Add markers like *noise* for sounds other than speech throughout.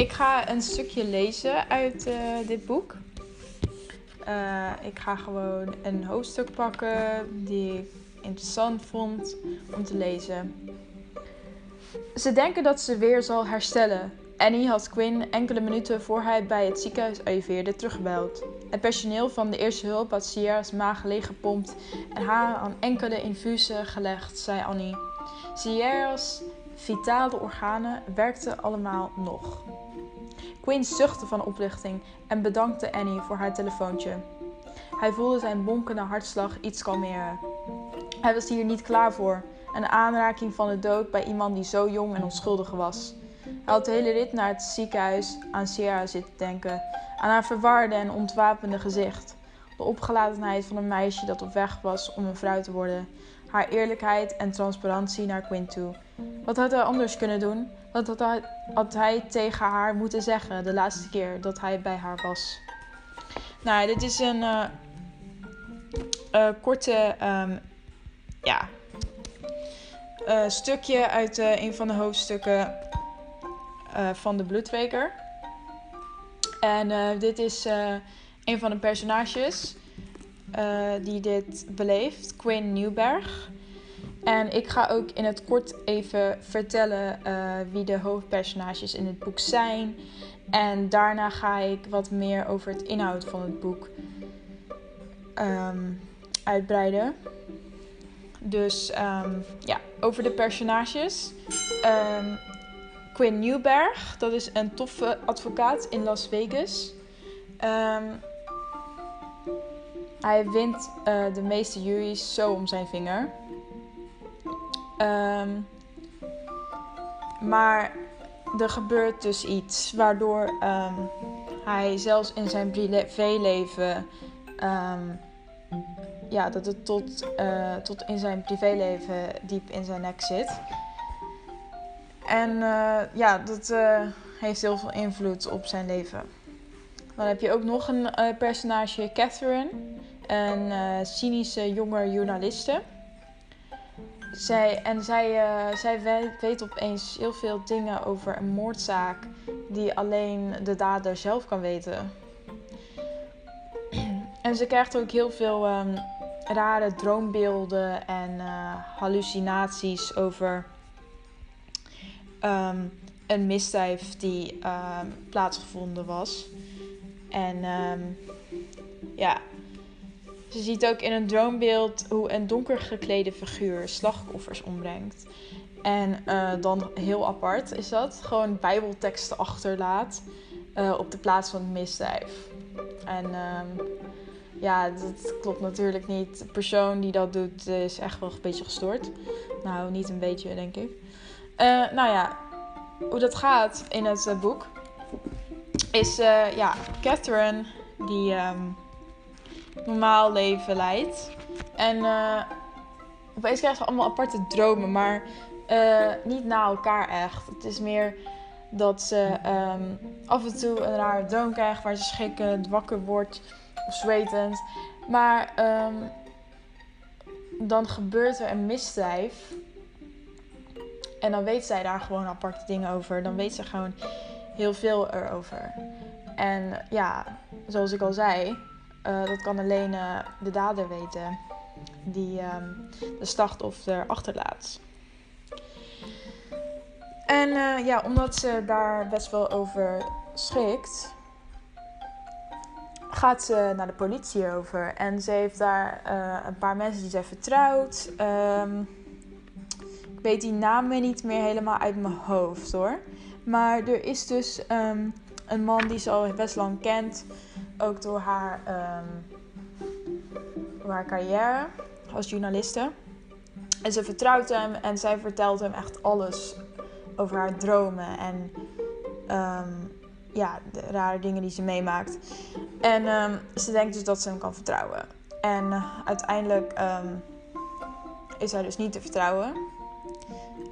Ik ga een stukje lezen uit uh, dit boek. Uh, ik ga gewoon een hoofdstuk pakken die ik interessant vond om te lezen. Ze denken dat ze weer zal herstellen. Annie had Quinn enkele minuten voor hij bij het ziekenhuis arriveerde teruggebeld. Het personeel van de eerste hulp had Sierra's maag leeggepompt en haar aan enkele infusen gelegd, zei Annie. Sierra's vitale organen werkten allemaal nog. Quinn zuchtte van oplichting en bedankte Annie voor haar telefoontje. Hij voelde zijn bonkende hartslag iets kalmeren. Hij was hier niet klaar voor. Een aanraking van de dood bij iemand die zo jong en onschuldig was. Hij had de hele rit naar het ziekenhuis aan Sierra zitten denken. Aan haar verwarde en ontwapende gezicht. De opgelatenheid van een meisje dat op weg was om een vrouw te worden. Haar eerlijkheid en transparantie naar Quinn toe. Wat had hij anders kunnen doen? Wat had hij, tegen haar moeten zeggen de laatste keer dat hij bij haar was? Nou, dit is een uh, uh, korte um, ja, uh, stukje uit een van de hoofdstukken van de Bloedweker. En dit is een van de personages die dit beleeft, Quinn Newberg. En ik ga ook in het kort even vertellen uh, wie de hoofdpersonages in het boek zijn. En daarna ga ik wat meer over het inhoud van het boek um, uitbreiden. Dus um, ja, over de personages. Um, Quinn Newberg, dat is een toffe advocaat in Las Vegas. Hij wint uh, de meeste juries zo om zijn vinger. Um, maar er gebeurt dus iets waardoor um, hij zelfs in zijn privéleven. Um, ja, dat het tot, uh, tot in zijn privéleven diep in zijn nek zit. En uh, ja, dat heeft heel veel invloed op zijn leven. Dan heb je ook nog een personage, Catherine, een cynische jonge journaliste. Zij, en zij, uh, zij weet, opeens heel veel dingen over een moordzaak die alleen de dader zelf kan weten. *clears throat* en ze krijgt ook heel veel um, rare droombeelden en uh, hallucinaties over um, een misdrijf die um, plaatsgevonden was. En ja, ze ziet ook in een droombeeld hoe een donker geklede figuur slachtoffers ombrengt. En uh, dan heel apart is dat, gewoon bijbelteksten achterlaat uh, op de plaats van het misdrijf. En um, ja, dat klopt natuurlijk niet. De persoon die dat doet is echt wel een beetje gestoord. Nou, niet een beetje, denk ik. Uh, nou ja, hoe dat gaat in het boek is, ja, Catherine die... Um, normaal leven leidt. En uh, opeens krijgen ze allemaal aparte dromen, maar uh, niet na elkaar echt. Het is meer dat ze um, af en toe een rare droom krijgt waar ze schrikken, wakker wordt of zwetend. Maar um, dan gebeurt er een misdrijf. En dan weet zij daar gewoon aparte dingen over. Dan weet ze gewoon heel veel erover. En ja, zoals ik al zei, uh, dat kan alleen uh, de dader weten die um, de slachtoffer achterlaat. En uh, ja, omdat ze daar best wel over schrikt, gaat ze naar de politie over. En ze heeft daar een paar mensen die zij vertrouwt. Um, ik weet die namen niet meer helemaal uit mijn hoofd hoor. Maar er is dus um, een man die ze al best lang kent ook door haar, door haar carrière als journaliste. En ze vertrouwt hem en zij vertelt hem echt alles over haar dromen en um, ja, de rare dingen die ze meemaakt. En um, ze denkt dus dat ze hem kan vertrouwen. En uh, uiteindelijk is hij dus niet te vertrouwen.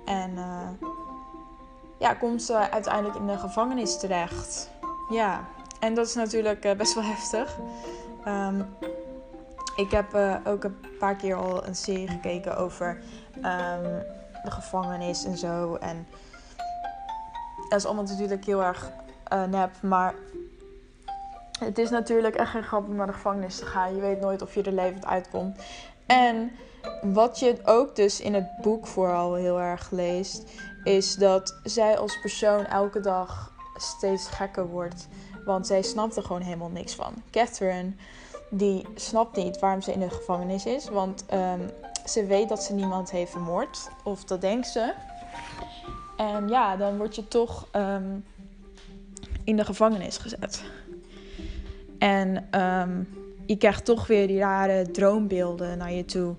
En uh, ja, komt ze uiteindelijk in de gevangenis terecht. Ja. En dat is natuurlijk uh, best wel heftig. Um, ik heb uh, ook een paar keer al een serie gekeken over um, de gevangenis en zo. En dat is allemaal natuurlijk heel erg uh, nep. Maar het is natuurlijk echt geen grap om naar de gevangenis te gaan. Je weet nooit of je er levend uitkomt. En wat je ook dus in het boek vooral heel erg leest, is dat zij als persoon elke dag steeds gekker wordt. Want zij snapt er gewoon helemaal niks van. Catherine, die snapt niet waarom ze in de gevangenis is. Want um, ze weet dat ze niemand heeft vermoord. Of dat denkt ze. En ja, dan word je toch um, in de gevangenis gezet. En je krijgt toch weer die rare droombeelden naar je toe.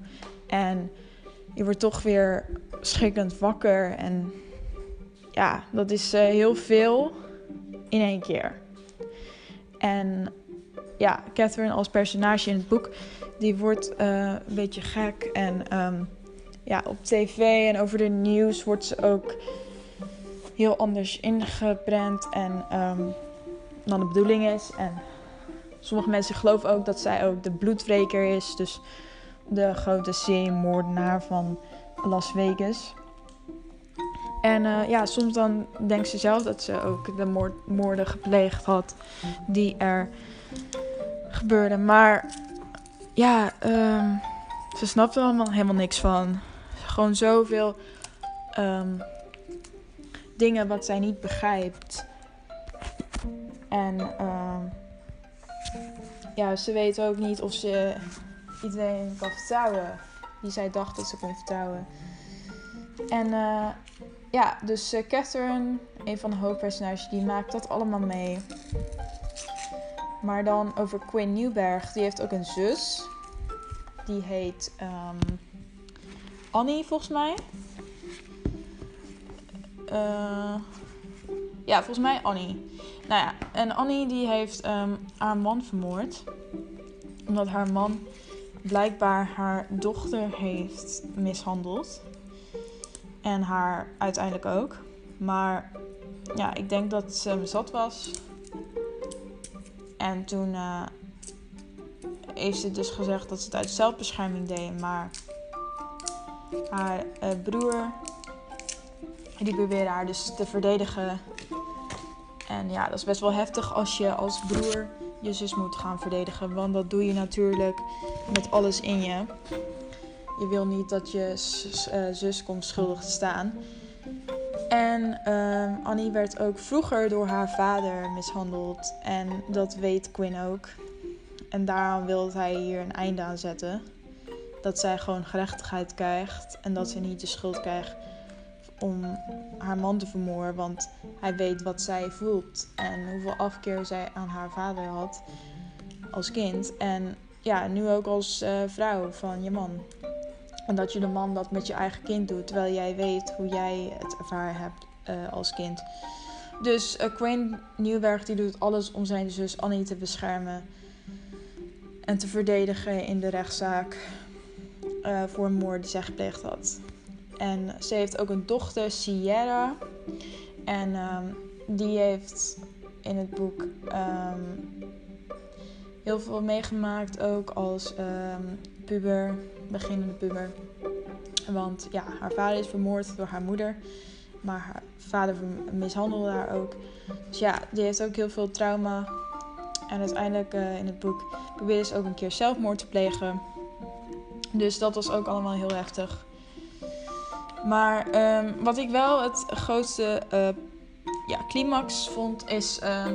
En je wordt toch weer schrikkend wakker. En ja, dat is uh, heel veel in één keer. En ja, Catherine als personage in het boek, die wordt uh, een beetje gek. En um, ja, op tv en over de nieuws wordt ze ook heel anders ingeprent en um, dan de bedoeling is. En sommige mensen geloven ook dat zij ook de bloedwreker is. Dus de grote seriemoordenaar van Las Vegas. En uh, ja, soms dan denkt ze zelf dat ze ook de moord, moorden gepleegd had die er gebeurden. Maar ja, um, ze snapt er allemaal helemaal niks van. Gewoon zoveel um, dingen wat zij niet begrijpt. En um, ja, ze weet ook niet of ze iedereen kan vertrouwen die zij dacht dat ze kon vertrouwen. En uh, ja, dus uh, Catherine, een van de hoofdpersonages, die maakt dat allemaal mee. Maar dan over Quinn Newberg, die heeft ook een zus. Die heet um, Annie, volgens mij. Uh, ja, volgens mij Annie. Nou ja, en Annie die heeft um, haar man vermoord. Omdat haar man blijkbaar haar dochter heeft mishandeld. En haar uiteindelijk ook. Maar ja, ik denk dat ze me zat was. En toen uh, heeft ze dus gezegd dat ze het uit zelfbescherming deed. Maar haar uh, broer, die probeerde haar dus te verdedigen. En ja, dat is best wel heftig als je als broer je zus moet gaan verdedigen. Want dat doe je natuurlijk met alles in je. Je wil niet dat je zus komt schuldig te staan. En uh, Annie werd ook vroeger door haar vader mishandeld. En dat weet Quinn ook. En daarom wil hij hier een einde aan zetten. Dat zij gewoon gerechtigheid krijgt. En dat ze niet de schuld krijgt om haar man te vermoorden. Want hij weet wat zij voelt. En hoeveel afkeer zij aan haar vader had als kind. En ja, nu ook als uh, vrouw van je man. En dat je de man dat met je eigen kind doet, terwijl jij weet hoe jij het ervaren hebt uh, als kind. Dus uh, Quinn Nieuwberg die doet alles om zijn zus Annie te beschermen en te verdedigen in de rechtszaak uh, voor een moord die zij gepleegd had. En ze heeft ook een dochter, Sierra. En um, die heeft in het boek um, heel veel meegemaakt, ook als um, puber, beginnende puber. Want ja, haar vader is vermoord door haar moeder. Maar haar vader mishandelde haar ook. Dus ja, die heeft ook heel veel trauma. En uiteindelijk uh, in het boek probeerde ze ook een keer zelfmoord te plegen. Dus dat was ook allemaal heel heftig. Maar um, wat ik wel het grootste uh, ja, climax vond, is ja,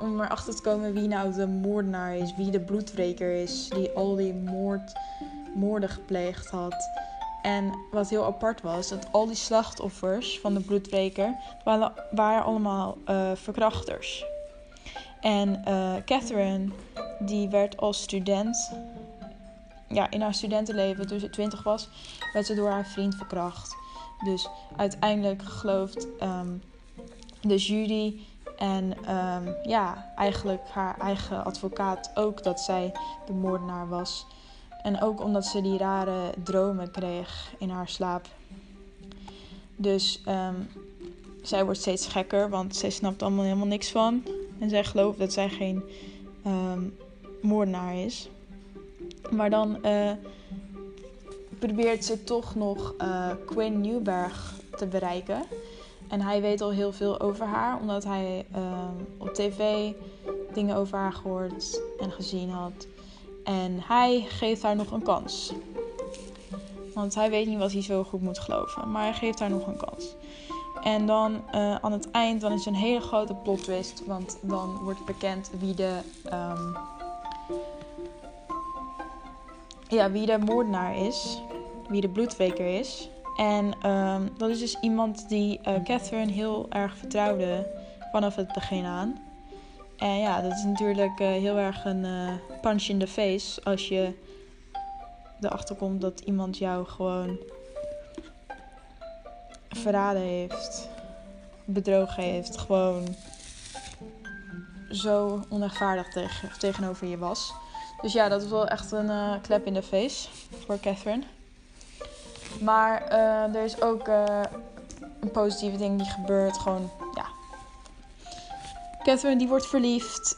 om erachter te komen wie nou de moordenaar is, wie de bloedwreker is, die al die moord, moorden gepleegd had. En wat heel apart was, dat al die slachtoffers van de bloedwreker waren, waren allemaal uh, verkrachters. En uh, Catherine, die werd als student, ja, in haar studentenleven, toen ze twintig was, werd ze door haar vriend verkracht. Dus uiteindelijk gelooft um, de jury en um, ja, eigenlijk haar eigen advocaat ook dat zij de moordenaar was. En ook omdat ze die rare dromen kreeg in haar slaap. Dus um, zij wordt steeds gekker, want zij snapt allemaal helemaal niks van. En zij gelooft dat zij geen um, moordenaar is. Maar dan uh, probeert ze toch nog uh, Quinn Newberg te bereiken. En hij weet al heel veel over haar, omdat hij ehm, op tv dingen over haar gehoord en gezien had. En hij geeft haar nog een kans. Want hij weet niet wat hij zo goed moet geloven. Maar hij geeft haar nog een kans. En dan uh, aan het eind, dan is een hele grote plot twist. Want dan wordt bekend wie de, um, ja, wie de moordenaar is. Wie de bloedweker is. En um, dat is dus iemand die uh, Catherine heel erg vertrouwde vanaf het begin aan. En ja, dat is natuurlijk uh, heel erg een uh, punch in the face als je erachter komt dat iemand jou gewoon verraden heeft, bedrogen heeft, gewoon zo onrechtvaardig tegen, tegenover je was. Dus ja, dat is wel echt een klep in de face voor Catherine. Maar uh, er is ook uh, een positieve ding die gebeurt. Gewoon, ja. Catherine die wordt verliefd.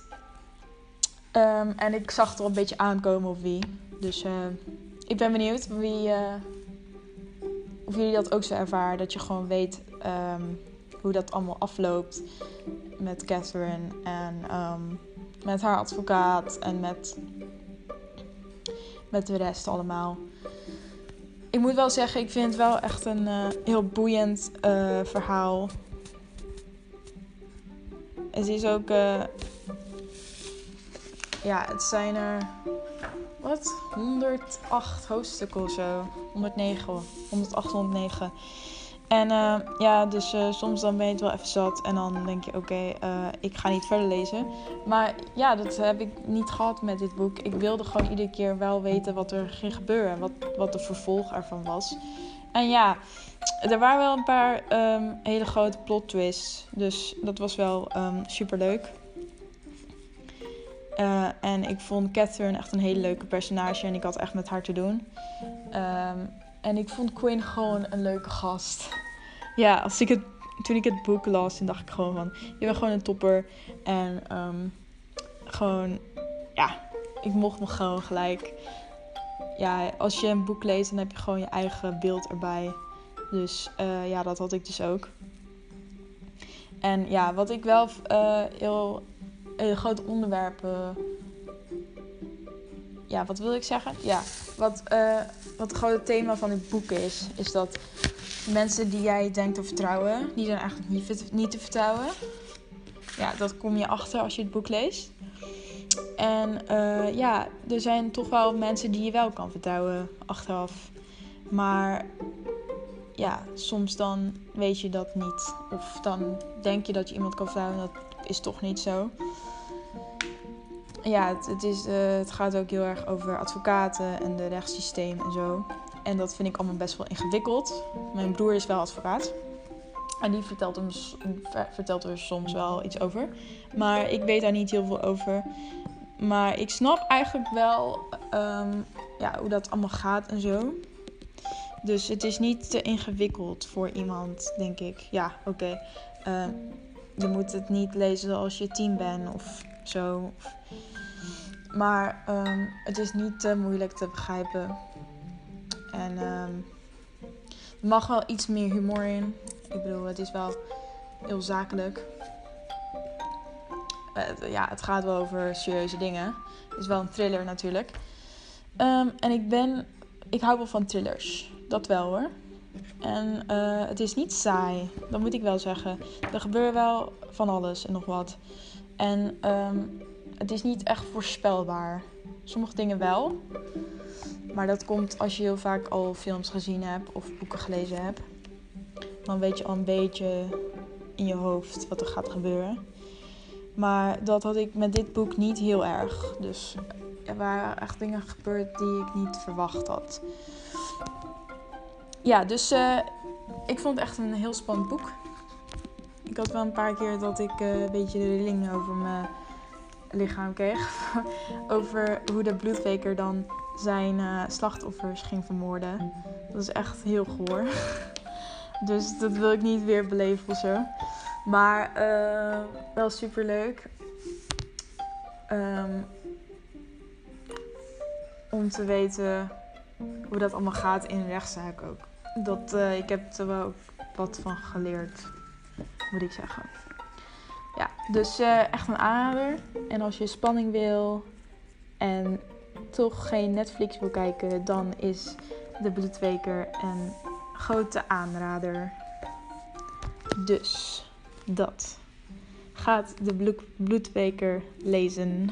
Um, en ik zag er een beetje aankomen op wie. Dus uh, ik ben benieuwd wie, of jullie dat ook zo ervaren. Dat je gewoon weet um, hoe dat allemaal afloopt met Catherine. En um, met haar advocaat. En met, met de rest allemaal ik moet wel zeggen, ik vind het wel echt een uh, heel boeiend uh, verhaal. Het is ook. Uh, ja, het zijn er. Wat? 108 hoofdstukken of zo. 109. 108, 109. En uh, ja, dus uh, soms dan ben je het wel even zat. En dan denk je, oké, uh, ik ga niet verder lezen. Maar ja, dat heb ik niet gehad met dit boek. Ik wilde gewoon iedere keer wel weten wat er ging gebeuren. Wat, wat de vervolg ervan was. En ja, er waren wel een paar um, hele grote plot twists. Dus dat was wel ehm, super leuk. en ik vond Catherine echt een hele leuke personage. En ik had echt met haar te doen. Um, en ik vond Quinn gewoon een leuke gast. Ja, als ik het, toen ik het boek las, toen dacht ik gewoon van... Je bent gewoon een topper. En um, gewoon... Ja, ik mocht me gewoon gelijk... Ja, als je een boek leest, dan heb je gewoon je eigen beeld erbij. Dus uh, ja, dat had ik dus ook. En ja, wat ik wel uh, heel, heel groot onderwerp ja, wat wil ik zeggen? Ja, wat, wat het grote thema van dit boek is, is dat mensen die jij denkt te vertrouwen, die zijn eigenlijk niet, niet te vertrouwen. Ja, dat kom je achter als je het boek leest. En uh, ja, er zijn toch wel mensen die je wel kan vertrouwen achteraf. Maar ja, soms dan weet je dat niet. Of dan denk je dat je iemand kan vertrouwen en dat is toch niet zo ja, het, het, is, uh, het gaat ook heel erg over advocaten en de rechtssysteem en zo. En dat vind ik allemaal best wel ingewikkeld. Mijn broer is wel advocaat. En die vertelt, hem, vertelt er soms wel iets over. Maar ik weet daar niet heel veel over. Maar ik snap eigenlijk wel um, ja, hoe dat allemaal gaat en zo. Dus het is niet te ingewikkeld voor iemand, denk ik. Ja, oké. Uh, je moet het niet lezen als je tien bent of zo. Maar um, het is niet te moeilijk te begrijpen. En um, er mag wel iets meer humor in. Ik bedoel, het is wel heel zakelijk. Uh, ja, het gaat wel over serieuze dingen. Het is wel een thriller natuurlijk. Um, en ik ben. Ik hou wel van thrillers. Dat wel hoor. En uh, het is niet saai. Dat moet ik wel zeggen. Er gebeurt wel van alles en nog wat. En um, het is niet echt voorspelbaar. Sommige dingen wel. Maar dat komt als je heel vaak al films gezien hebt of boeken gelezen hebt. Dan weet je al een beetje in je hoofd wat er gaat gebeuren. Maar dat had ik met dit boek niet heel erg. Dus er waren echt dingen gebeurd die ik niet verwacht had. Ja, dus uh, ik vond het echt een heel spannend boek. Ik had wel een paar keer dat ik uh, een beetje de rilling over me lichaam kreeg. *laughs* over hoe de bloedweker dan zijn uh, slachtoffers ging vermoorden. Dat is echt heel goor. *laughs* dus dat wil ik niet weer beleven zo. Maar uh, wel super leuk. Um, om te weten hoe dat allemaal gaat in rechtszaak ook. Dat, uh, ik heb er wel wat van geleerd. moet ik zeggen. Ja, dus eh, echt een aanrader. En als je spanning wil en toch geen Netflix wil kijken, dan is de Bloedweker een grote aanrader. Dus dat. Gaat de bloedweker lezen.